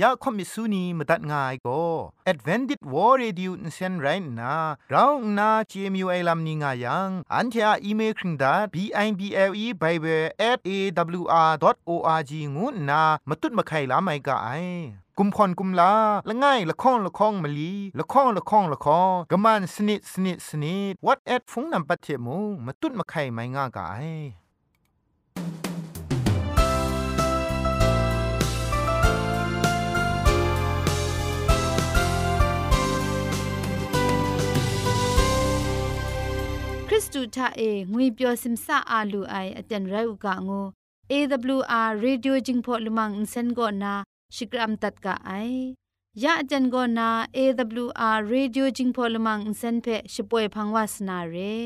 อยากคอมิสุนีมตัดง่ายก็ Advented War Radio นเซนไรน่ะเราหน้า CMU ไอ้ลัมนิงายัง อันที่อ่อีเมลคิงดา b i b l e bible at a w r o r g งูน่ะมาตุ้ดมาไข่ลาไม่กะไอกุมพรกุมลาละง่ายละค้องละค้องมะลีละค้องละค้องละค้องกะมันสนิดสนิดสนิด what at ฟงนำปัจเจมูมาตุ้ดมาไข่ไม่ง่ากายริสตูทาย တုထအေငွေပျော်စင်ဆာအာလူအိုင်အတန်ရုတ်ကငို AWR Radio Jingpho Lumang Insen go na Shikram tat ka ai ya ajan go na AWR Radio Jingpho Lumang Insen phe Shipoe Phangwas na re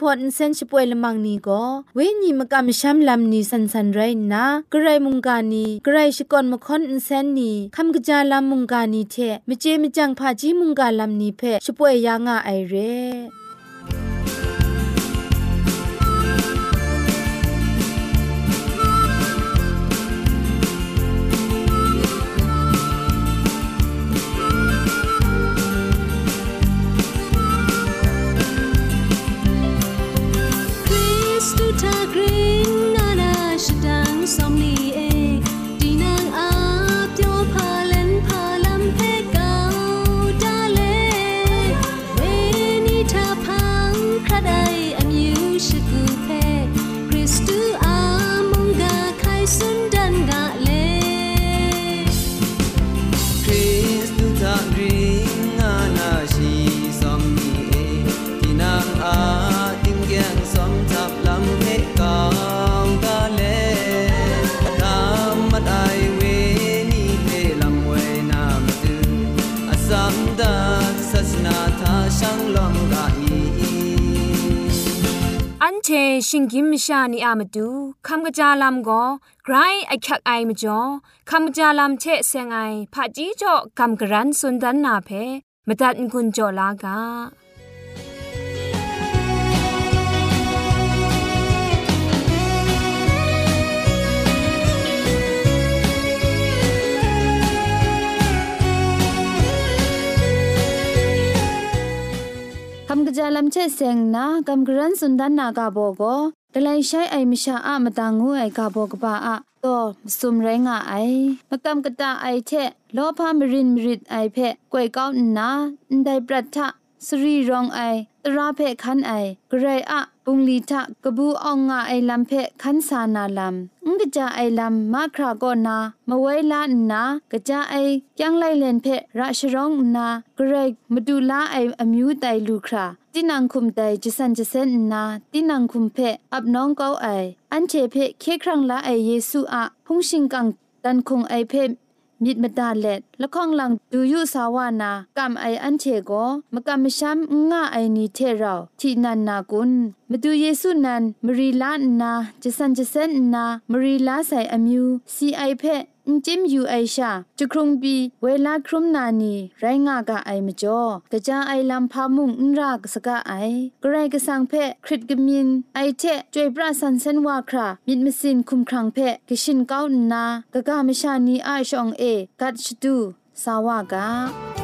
พอดเซนช่วยละมังนีก็เวญีมกะมชัมลำนีสันสันไรนะกระไรมุงกานีกระไรชิกอนมคอนอินเซนนีคำกะจาลำมุงกานีเทมเจมจังพาจีมุงกาลำนีเพช่วยยางาไอเร่ samdak sasna ta shang long อันเชชิงกิมชานีอามตูคำกระจาลามก็ไกรไอคักไอมจ่อคำกระจาลามเชเซงไอผาจีจ่อคำกระรันสุนดันนาเพมตัดกุญจ่อลากา คำกระจายลำเชเซงนะกำกรันสุนดันนากาโบโกกลายใช้ไอมิชาอะมาตังงูไอกาโบกบาอะก็สุมแรงอะไอมากำกะตาไอเทโลพามรินมริ ดไอเพกวยก้าวนาได้ปรัทะสรีรองไอตราเพคันไอกรายอะปุงลีทะกบูอองงาไอลำเพคันสานาลำงกจาไอลำมาคราโกนามไว้ลานากะจาไอยังไลเลนเพราชรองนากรายมาดูลาไออมิวไตลูคราตินังคุมไตจิสันจิเซนนาตินังคุมเพอับน้องเกาไออันเชเพเคครั้งละไอเยซูอะพุงชิงกังตันคงไอเพ มิดมาดาเล็ดละข้องหลังดูยุสาวานากำไออันเชโกมากำมิชัมง่าไอนีเทเราที่นันนากุนมาดูเยซูนันมารีลานนาจะสันจะเซนนามารีลาใส่อมิวซีไอเพ อมิวซีไอเพอินจิมยูไอชาจุครุงบีเวลาครุมนานีไรงากะไอมจ่อกะจาไอลำพามุงอินรากสกะไอกระไรกะสังเพคริตกะมินไอเทจวยปราสันเซนวาครามิดมสินคุมครังเพกะชินก้าวนากะกะมชานีไอชองเอกัดชดูสาวากา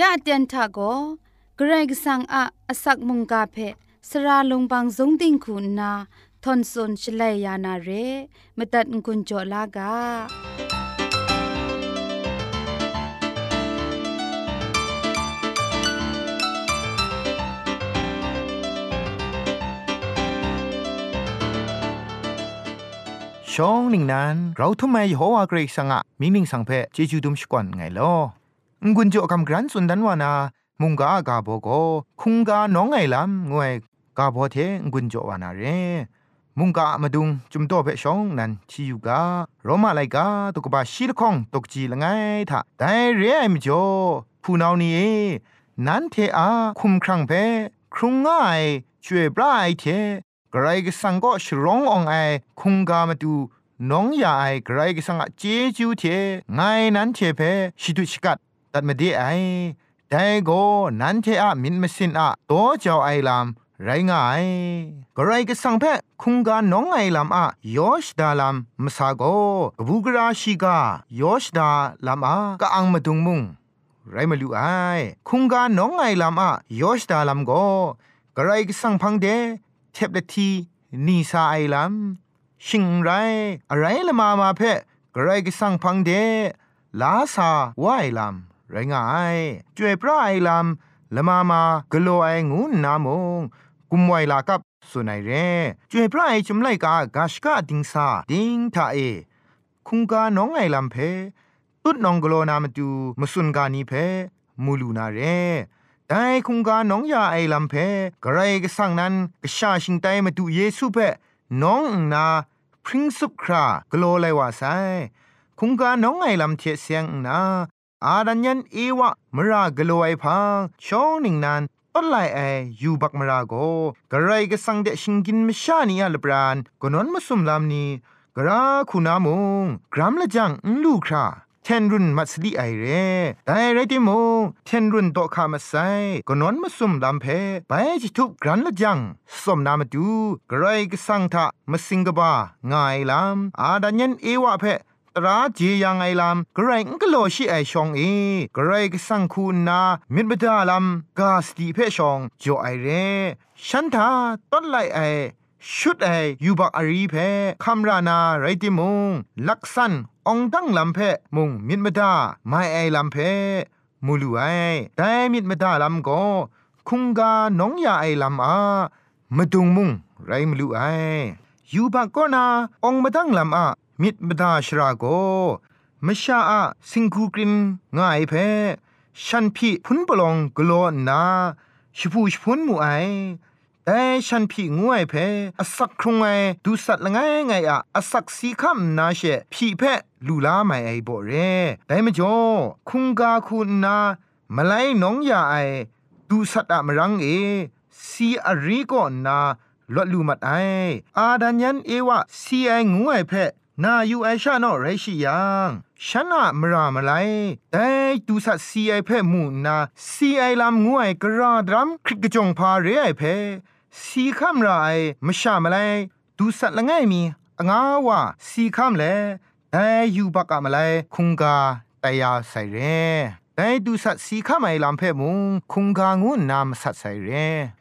ยะเตียนทาโกเกรกสังอะอสักมุงกาเพสระลงบางสงติงคุณนาทอนซนชลัยยานาเรมตัดกุญจลากาช่องหนึ่งนั้น เราทำไมโฮวาเกรกสังอะมิงนิงสังเพเจจูดุมชกวนไงลอ งุนโจกำกรันสุนดันวานา มุงกากาโบโกคุงกาน้องไงลำงวยกาโบเทงุนโจวานาเรมุงกามาดุงจุมโตเพชองนันชิยูกาโรมาไลกาตุกบาชีลคองตกจีละไงทะแต่เรไอมจ่อผู้นาวนี้ นั้นเทอาคุมครั้งเพครุงง่ายช่วยปลายเทกรก็สังก็ชร้ององไอคุงกามาดูน้องยาไอกรก็สังเจจูเทไงนั้นเทเพชิดุชิกัด ตัดมาดีไอแต่ก็นั้นเทอะมินมสินอะโตเจ้าไอลามไรง่ายก็ไรก็สังเพคุงกาน้องไอลามอะยอชดาลามมสาโกบูกราชิกายอชดาลามอะกะอังมาดุงมุงไรมาลูไอคุงกาน้องไอลามอะยอชดาลามโกกไรก็สังพังเดเทบเลทีนีซาไอลามชิงไรอะไรละมามาเพกไรก็สังพังเดลาซาวไอลาม ไรงายจวยพระไอลำละมามากโลไองูนามงกุมไวลากับสุนัยเรจวยพระไอจุมไลกากาชกาดิงซาดิงทาเอ คุงกาน้องไอลำเพตุดนองกโลนามตูมสุนกานีเพมูลูนาเรแต่คุงกาน้องยาไอลำเพกระไรก็สั่งนั้นกชาชิงไตมาดูเยซูเพน้องนาพริ้งสุบครากโลไลว่าไซคุงกาน้องไอลำเทเสียงนา อาดันยันเอวะมรากลัวไอพังช่องหนึ่งนั้นต้นไลไอยูบักมราโกกระไรก็สังเดชิงกินมชานีอัลบรานกนนมาสุมลามนีกราคุณามงกรัมละจังลูคราเทนรุนมัสลีไอเรแต่ไรติโมเทนรุนโตคามาไซกนนมาสุมลามเพไปจิทุกกรันละจังสมนามาดูกระไรก็สังทะมาสิงกบางายลามอาดันยันเอวะเพ ราเจียังไอลำกระไรงก็โลชิไอชองเอกระไรก็สังคุณนามิดบดาลำกาสติเพชองจ่อไอเรฉันทาต้นไลไอชุดไอยูบักอารีเพคำรานาไรติมงลักษันองตั้งลำเพมุงมิดบดาไม่ไอลำเพมูลูไอแต่มิดบดาลำก็คุงกาน้องยาไอลำอามาดุงมุงไรมลูไอยูบักก็นาองมาตั้งลำอา มิดมดาชราโกมชาอะสิงคูกรินง่ายเพฉันพี่พุนปลองกลัวนาชิพูชพุนมูไอแต่ฉันพี่งวยเพอสักครงไอดูสัตละไงไงอะอสักสีคำนาเชพี่เพลูลาไม่ไอบ่เรแต่มจ่อคุงกาคุณนามาไลน้องยาไอดูสัตอะมรังเอสีอรีก็นาลดลูมัดไออาดันยันเอวะซีไองวยเพ นาอยู่ไอชาโนไรชิยังฉันอะมรามไลแต่ดูสัตซีไอเพ่มูนาซีไอลำงวยกระดรัมคริกจงพาเรไอเพ่สีคำไรมชามไลดูสัตละไงมีงาวะสีคำเลแต่อยู่บักอะมาไลคุงกาตายาใส่เรแต่ดูสัตสีข้าไม่ลำเพ่มุงคุงกางูนามสัตใส่เร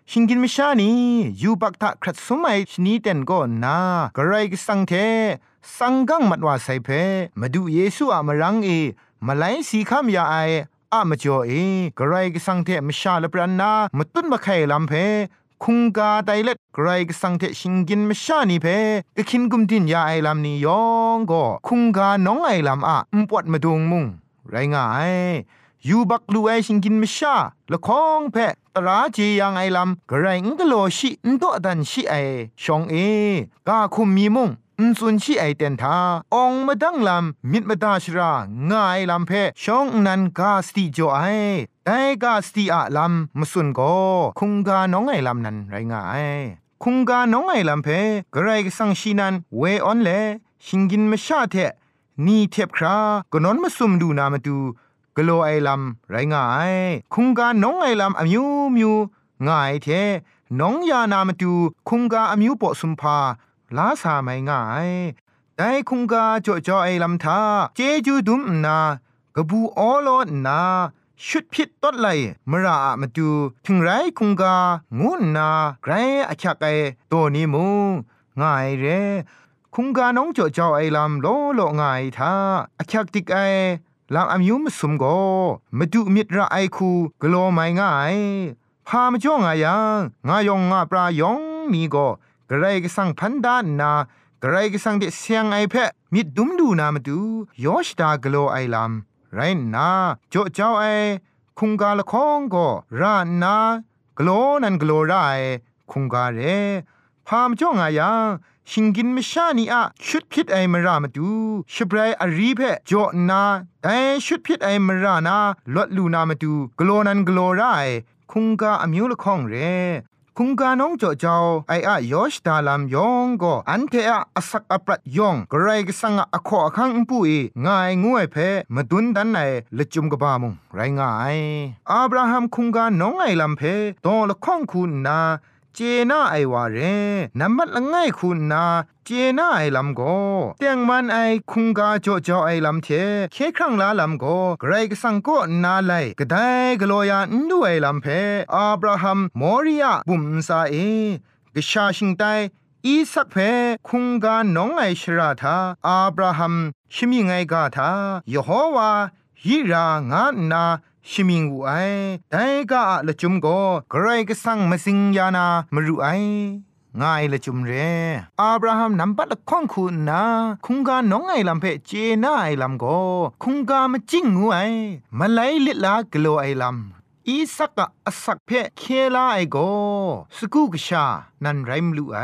ชิงกินมิชานียูบักตะครัดสมัยชนีเต็นก็นากระไรก็สังเท สังกังมัดว่าใส่เพมาดูเยซูอะมารังเอมาไลสีคำยาไออะมาจ่อเอกระไรก็สังเทมชาลปรันนามาตุนมาไข่ลำเพคุงกาไตเล็ดไกรกสังเทชิงกินมชานีเพกคินกุมตินยาไอลำนี้ยองก็คุงกาน้องไอลำอะอุปวดมาดงมุงไรง่ายยูบักลูไอชิงกินมชาละคองเพตราเจียงไอลำกระไรงกโลชินโตดันชิไอชองเอกาคุมมีมุง อุนซุนชีไอเตนทาองมาดังลำมิดมาดาชรางายลำเพชองนันกาสติจ่อไอแต่กาสติอะลำมสุนโกคุงกาน้องไอลำนันไรงายคุงกาน้องไอลำเพกระไรกสังชีนันเวออนเลชิงกินมาชาเทนี่เทบครากนอนมาซุมดูนามาดูกโลไอลำไรงาย คุงกาน้องไอลำอมิวมิวง่ายเทน้องยานามาดูคุงกาอมิวปอสุมพา ลาสาไม่ง่ายแต่คุงกาจ่อจ่อไอลำทาเจจูดุมนากบูออโลนาชุดพิษต้นไลมราอะมาดูถึงไรคุงกางูนาไกรอาชักไอตัวนี้มูง่ายเรคุงกาน้องโจเจ้าไอลำโลโลง่ายท่าอาชักติกไอลำอายุมสมโกมาดูมิตรไอคูกลัวไม่ง่ายพามาจ้องอายังงายองงาปลายองมีก็ กระไรก็สั่งพันดานนากระไรก็สั่งเดเสียงไอเพะมิดดุมดูนามาดูยอชดากลัวไอลำไรนาโจเจ้าไอคุงกาละคองก็รานากลนันกลไรคุงกาเรพามจ้องอายังชิงกินมชานีอะชุดพิษไอมรามาดูชบรายอารีเพจอนาแต่ชุดพิษไอมรานาลดลูนามาดูกลนันกลไรคุงกาอมิวละข้องเร คุงกาน้องจ่อเจ้าไออะยอชดาลามยองก็อันเทอะอสักอปรัดยองกระไรก็สังอะขอคังปุยง่ายงวยเพมาดุนดันไหนละจุมกบามุงไรง่ายอับราฮัมคุงกาน้องไอลำเพตอละข้องคุณนา เจน่าไอวาเรนัมมัดละง่ายคุณนาเจน่าไอลำโกเตียงมันไอคุงกาโจโจไอลำเทเคครั้งลาลำโกไกรกสังก็นาไลกไดกลัวยานด้วยลำเพอับราฮัมมอริยาบุมซาเอกชาชิงไตอีสักเพคุงกาน้องไอชราธาอับราฮัมชิมิไงกาธายโฮวาฮิรางานาชิมิงอูไอแต่ก็ละจุมก็ใครก็สั่งมาสิงยานามารู้ไอง่ายละจุมเรอับราฮัมนำบัดละข้องคุณนะคุงกาน้องไอลำเพเจน่าไอลำก็คุงกามาจิ้งงูไอมาไลลิลากโลไอลำ อีสักกะอสักเพเคลาไอโกสกูกชา นันไรมลูไอ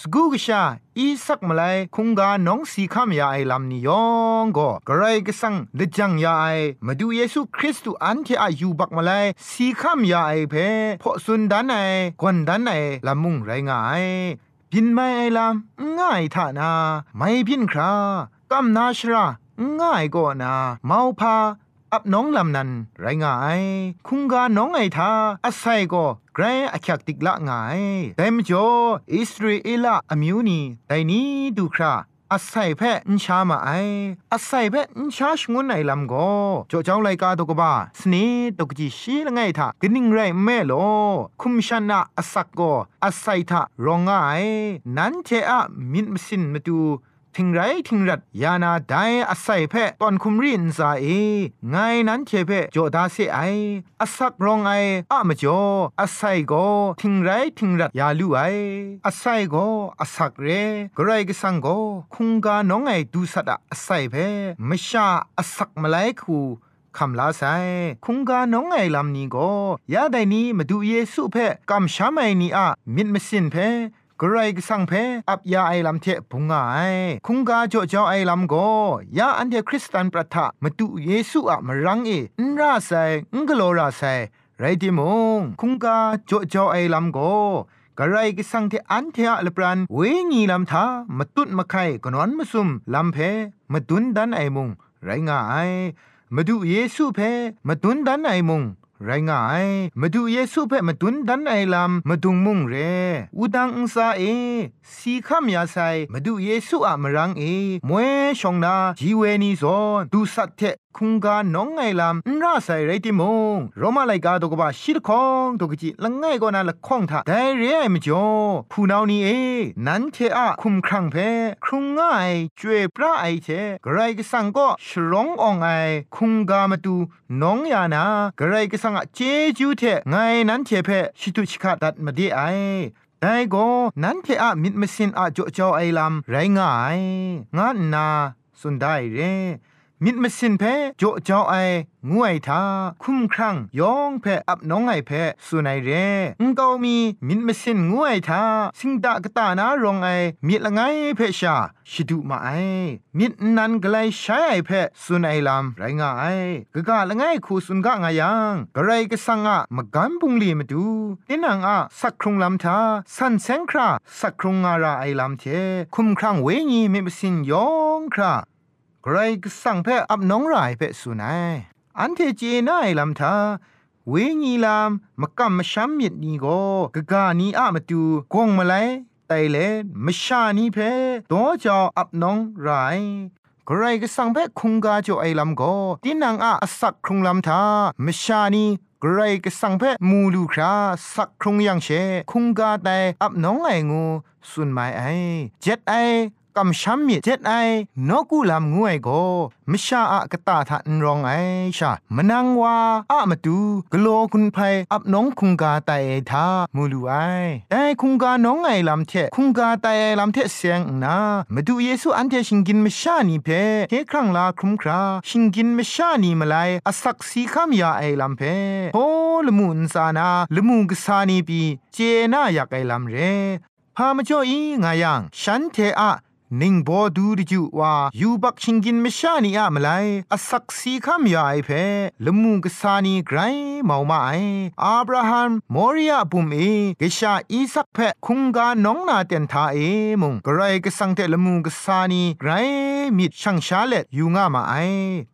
สกูกชา อีสักมาไลคุงกาน้องสีคำยาไอลำนิยองก็กระไรกสังเลจังยาไอมาดูเยซูคริสต์อันที่อายุบักมาไลสีคำยาไอเพพอสุนดานไอกวนดานไอลำมุงไรงายพินไม่ไอลำง่ายท่านา ไม่พินครากำนาชรา ง่ายก็นา เมาพา อับน้องลำนันไรงาย คุงกาน้องไอทาอาศัยก็ไกรอักติกละงายแต่มจ่ออิสราเอลอมิวนีแต่นี้ดูคราอาศัยแพ่อินชามาไออาศัยแพ่อินชาชงวนไอลำก็จ่อเจ้าไลกาตกบ้าสนีตกจีชีละไงทากนิ่งไรแม่โลคุมชนะอาศักก็อาศัยทารองไงนั้นเทอะมินมสินมาดู ทิงไรทิงรัดยานาไดอาศัยเพะตอนคุมรินซาเอไงนั้นเชเพโจดาเซไออาศักรองไออะมจ่ออาศัยโกทิงไรทิงรัดยาลูไออาศัยโกอาศักเรกไรก็สังโกคุงกาน้องไอดูสัตอาศัยเพมชาอาศักมาไลคูคำลาไซคุงกาน้องไงลำนี้ก็ยาไดนี้มาดูเยซูเพกำชาไม่นี้อะมิดมสินเพ กรก็สังเพอับยาไอลำเทพุงไงคุงกาโจเจ้าไอลำโกยาอันเดคริสตันประทะมาตุเยซูอะมรังเอนราไซงกโลราไซไรติมงคุงกาโจเจ้าไอลำโกกะไรก็สังเทอันเทอะลปรันเวงีลำทามาตุดมาไข่กนอนมาซุมลำเพมาตุนดันไอมุงไรง่ายมาดูเยซูเพมาตุนดันไอมุง ไรงายมาดูเยซูเพ่มาตุนดันไอลำมาดุงมุงเรอุดังอุซาเอสีข้ามยาไซมาดูเยซูอะมรังเอมวยชองนาจีเวนีซอนดูสัตเทคุงกาน้องไงลำนราใส่ไรติมงรมาไลกาตกบะชิลคองตกจิละง่ายก็นาละข้องทาแต่เรียมจ่อผู้นาวนี้เอ นันเทอะคุมครังเพครุงง่ายจวยพระไอเทกรก็สั่งก็ชร้องอองไอคุงกามาตูน้องยานากรก็สั่งอะเจจูเทไงนันเทเพชิตุชิกาดัดมาดีไอแต่ก็นั้นเทอะมิดมสินอะจ่อจ่อไอลำไรง่าย งานนาสุดได้เร มิดมสินเพโจเจ้าไองวยทาคุ้มครั้งยองเพอับน้องไอเพสุนัยเรงเกามีมิดมสินงวยทาสิงดากตานารองไอมิดละไงเพชาชิดุมาไอมิดนันกไลใช้ไอเพสุนัยลำไรงาไอกะกะละไงคูสุนกะงายังกะไรกะสังอะมะกันปุงลีมาดูตินังอะสักครุงลำทาสันเซงคราสักครุงงาราไอลำเทคุ้มครั้งเวญีมิดมสินยองครา ใครก็สั่งเพ่อับน้องรายเพ่สุนัยอันเทจีน่ายลำทาเวญีลามมกำมช้ำมิดนี้ก็กะกานีอะมาตูกงมาไลไตเลมชานีเพตัวจออับน้องรายกรก็สั่งเพคุงกาจ่อไอลำก็ตินังอาสักครุงลำทามชานีกรก็สั่งเพมูลูคราสักครุงยังเช คุงกาแต่อับน้องไองู สุนไมไอเจ็ดไอ กำช้ำมีเจ็ดไอนกูลำงวยโกมชาอะกะตาทันรองไอชามนังวาอะมาดูกโลคุณไพอับน้องคุงกาไตทามูลูไอแต่คุงกาน้องไอลำเทคุงกาไตลำเทเสียงนามาดูเยซูอันเทชิงกินมชานีเพเทครั้งลาครุมคราชิงกินมชานีมาไลอสักสีคำยาไอลำเพโฮลมุนซานาลมุงกสานีปีเจน่าอยากไอลำเรพามาจ่ออีงายังฉันเทอะ นิ่งบอดูดิจูว่ายูบักชิงกินมชานีอะมไลอสักสีคำยาไอเพละมุงกษานีไกรเมามาไออับราฮัมมอริยาบุมเอกชาอีสักเพคุงกาน้องนาเตนทาเอมุงกไรก็สังเตละมุงกษานีไกรมิดช่างชาเลตยูงามาไอ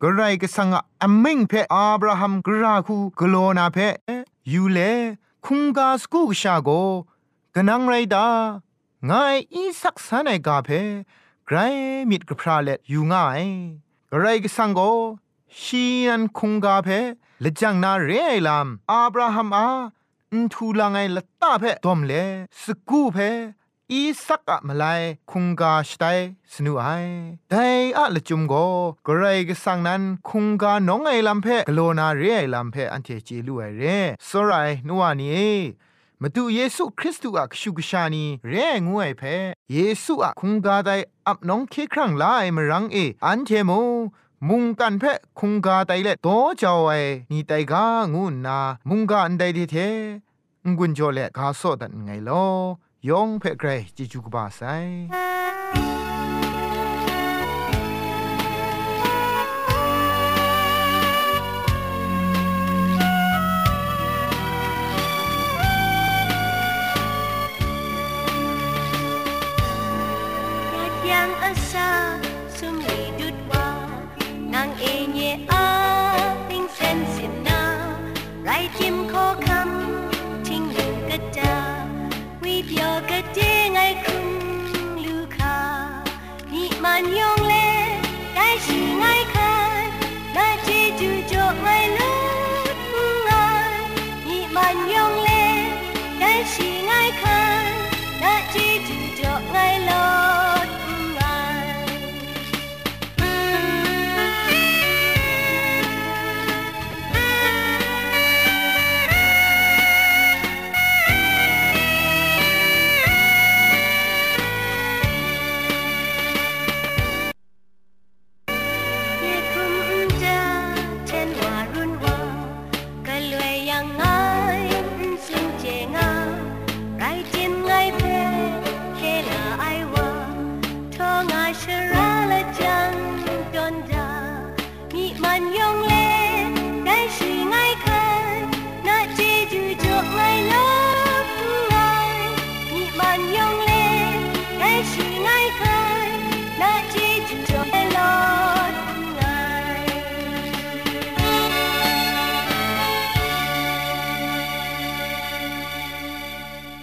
กไรก็สังอะอมิงเพอับราฮัมกราคูกโลนาเพยูเลคุงกาสกูกชาโกกนังไรดา ไงอีสักสานไอกาเพไกรมิดกพราเล็ดอยู่ง่ายกไรก็สังโกชีนันคงกาเพละจังนาเรไอลามอับราฮัมอาอุนทูลางไงละตาเพดอมเลสกูเพอีสักอะมาไลคุงกาสไตสนุไอแต่อะละจุมโกกไรก็สังนั้นคุงกาน้องไอลำเพกโลนาเรไอลำเพอันเทจีลูไอเรสไรนัวนี้ มาดูเยซูคริสต์อะกชุกชานีเรงวยเพเยซูอะคุงกาไดอับน้องเคครั้งลายมรังเออันเทโมมุงกันเพคุงกาไดเละโตจาวไอนี่ไตกางูนา มุงกาอันไดดิเทงุนโจเละกาโซดันไงลอยองเพเกรจิจุกบาไซ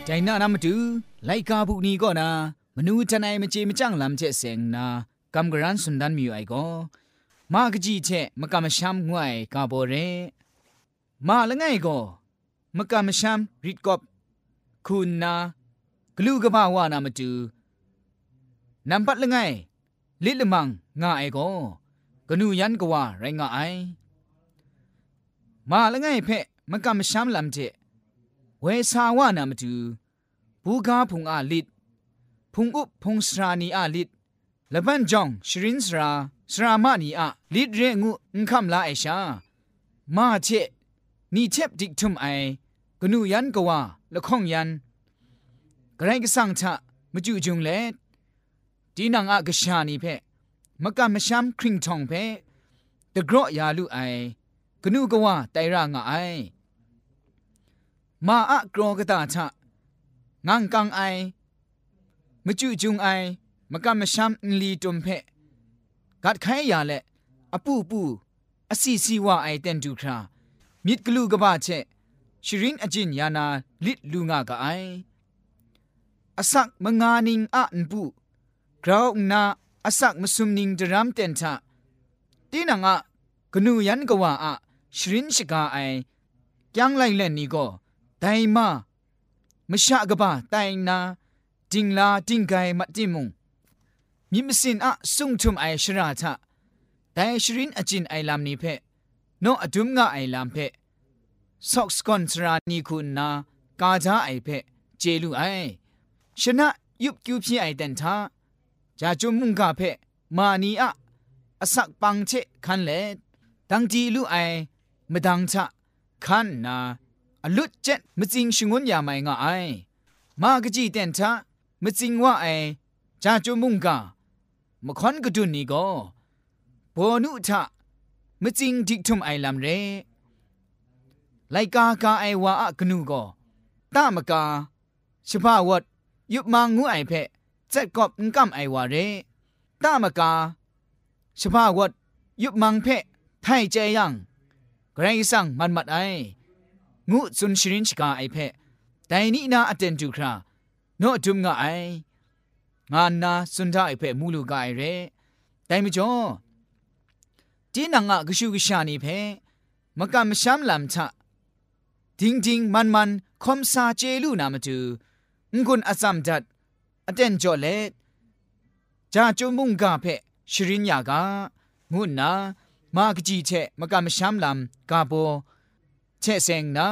ใจน่านำมาดูไลกาบุนีก็นะมนูจันไอมเจมจังลำเจเสงนากำกรันสุนดันมีไอก็มากจีเชมกำช้ำงวยกาโบเรมาละไงก็มกำช้ำริดกอบคุณนากลูกบ้าวานามาดูนำปัดละไงลิลมังงาไอก็กนูยันกว่าไรงาไอมาละไงเพ่มกำช้ำลำเจ วสาวานามาดูบูกาพุงอาลิดพุงอุบพุงสรานีอาลิดละบันจองชรินสราสรามานีอาลิดเรงุอุคำลาไอชามาเชนี่เชบดิกทุมไอกนูยันกว่าละข้องยันกระไรก็สั่งชะมาจูจุงเลดีนังอากชานีเพมกะมชัมคริงทองเพตะกรอยาลุไอกนูกว่าไตรางไอ มาอะกรอกตาชะงังกังไอมจุจุงไอมกะมชัมลีตุมเพกัดไขยาเลอปูปูอสีสีวาไอเตนดูครามิดกลูกบะเชชรินอจินยานาลิดลูงากะไออสักมงานิงอะนปูกราวนาอสักมสุมนิงดรามเตนทะตีนังอะกนูยันกว่าอะชรินชิกาไอยังไลเล่นนี่ก็ ไดมามชะกะบะไตนาจิงลาจิงไกมัดจิมุงมิมสินอะสุงทุมไอชราทะแต่ชรินอจินไอลามนีเพโนอดุมงะไอลามเพซอกสกอนสรานีคุณนากาจาไอเพเจลูไอชนะยุบกิวพี่ไอเดนทาจาจุมุงกาเพมานีอะอสักปังเชคันเลดังจีลูไอมดังชะคันนา อลุดเจ็ดมจิงชงวนยาไม่งาไอมากจีเดนทามจิงว่าไอจาจุมุงกามคอนกดุนนี่ก็ปอนุทะมจิงดิกทุมไอลำเรไลกากาไอวาอะกนูก็ตามกาชพาวดยุบมังงูไอเพะเจ็ดกอบนกำไอวาเรตามกาชพาวดยุบมังเพะไทเจยังไกรสังมันมัดไอ งูซุนชรินชกาไอเพแต่นี่นาอเตนจูคราโนดุมงาไองานนาสุนทาไอเพ่มูลูกาไอเร่แต่ไม่จอจีนังอกชูกชานีเพ่มกำช้ำลำชะทิงทิงมันมันคอมซาเจลูนามาตูงุนอาซัมดัดอเตนจอเลจาจุมุงกาเพ่ชรินยากางุนนามากจีเชมกำช้ำลำกาโบ เชเซงนา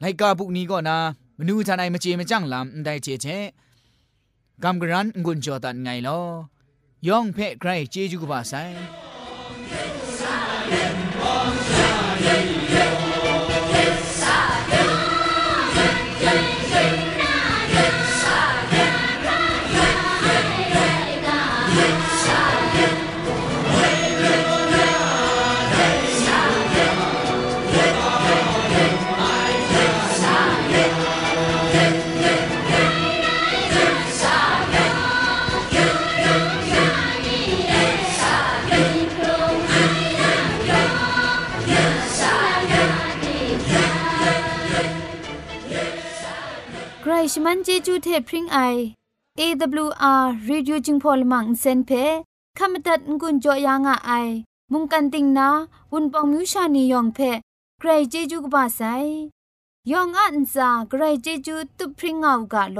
ไลกาบุกนี้ก็นามนูทนายมาเจมาจังลำได้เจเชกำกรันงุนจอตันไงลอยองเพใครเจจูกบาไซ ใ ชมันเจจูเทพริงไอ AWR Reducing Polymer เซนเพขมตัดงุนจอยางอไอ มุงกันติงนาวุนปองมิวชานียองเพใครเจจูกบาไซยองอันซาใครเจจูตุพริงเอากาโล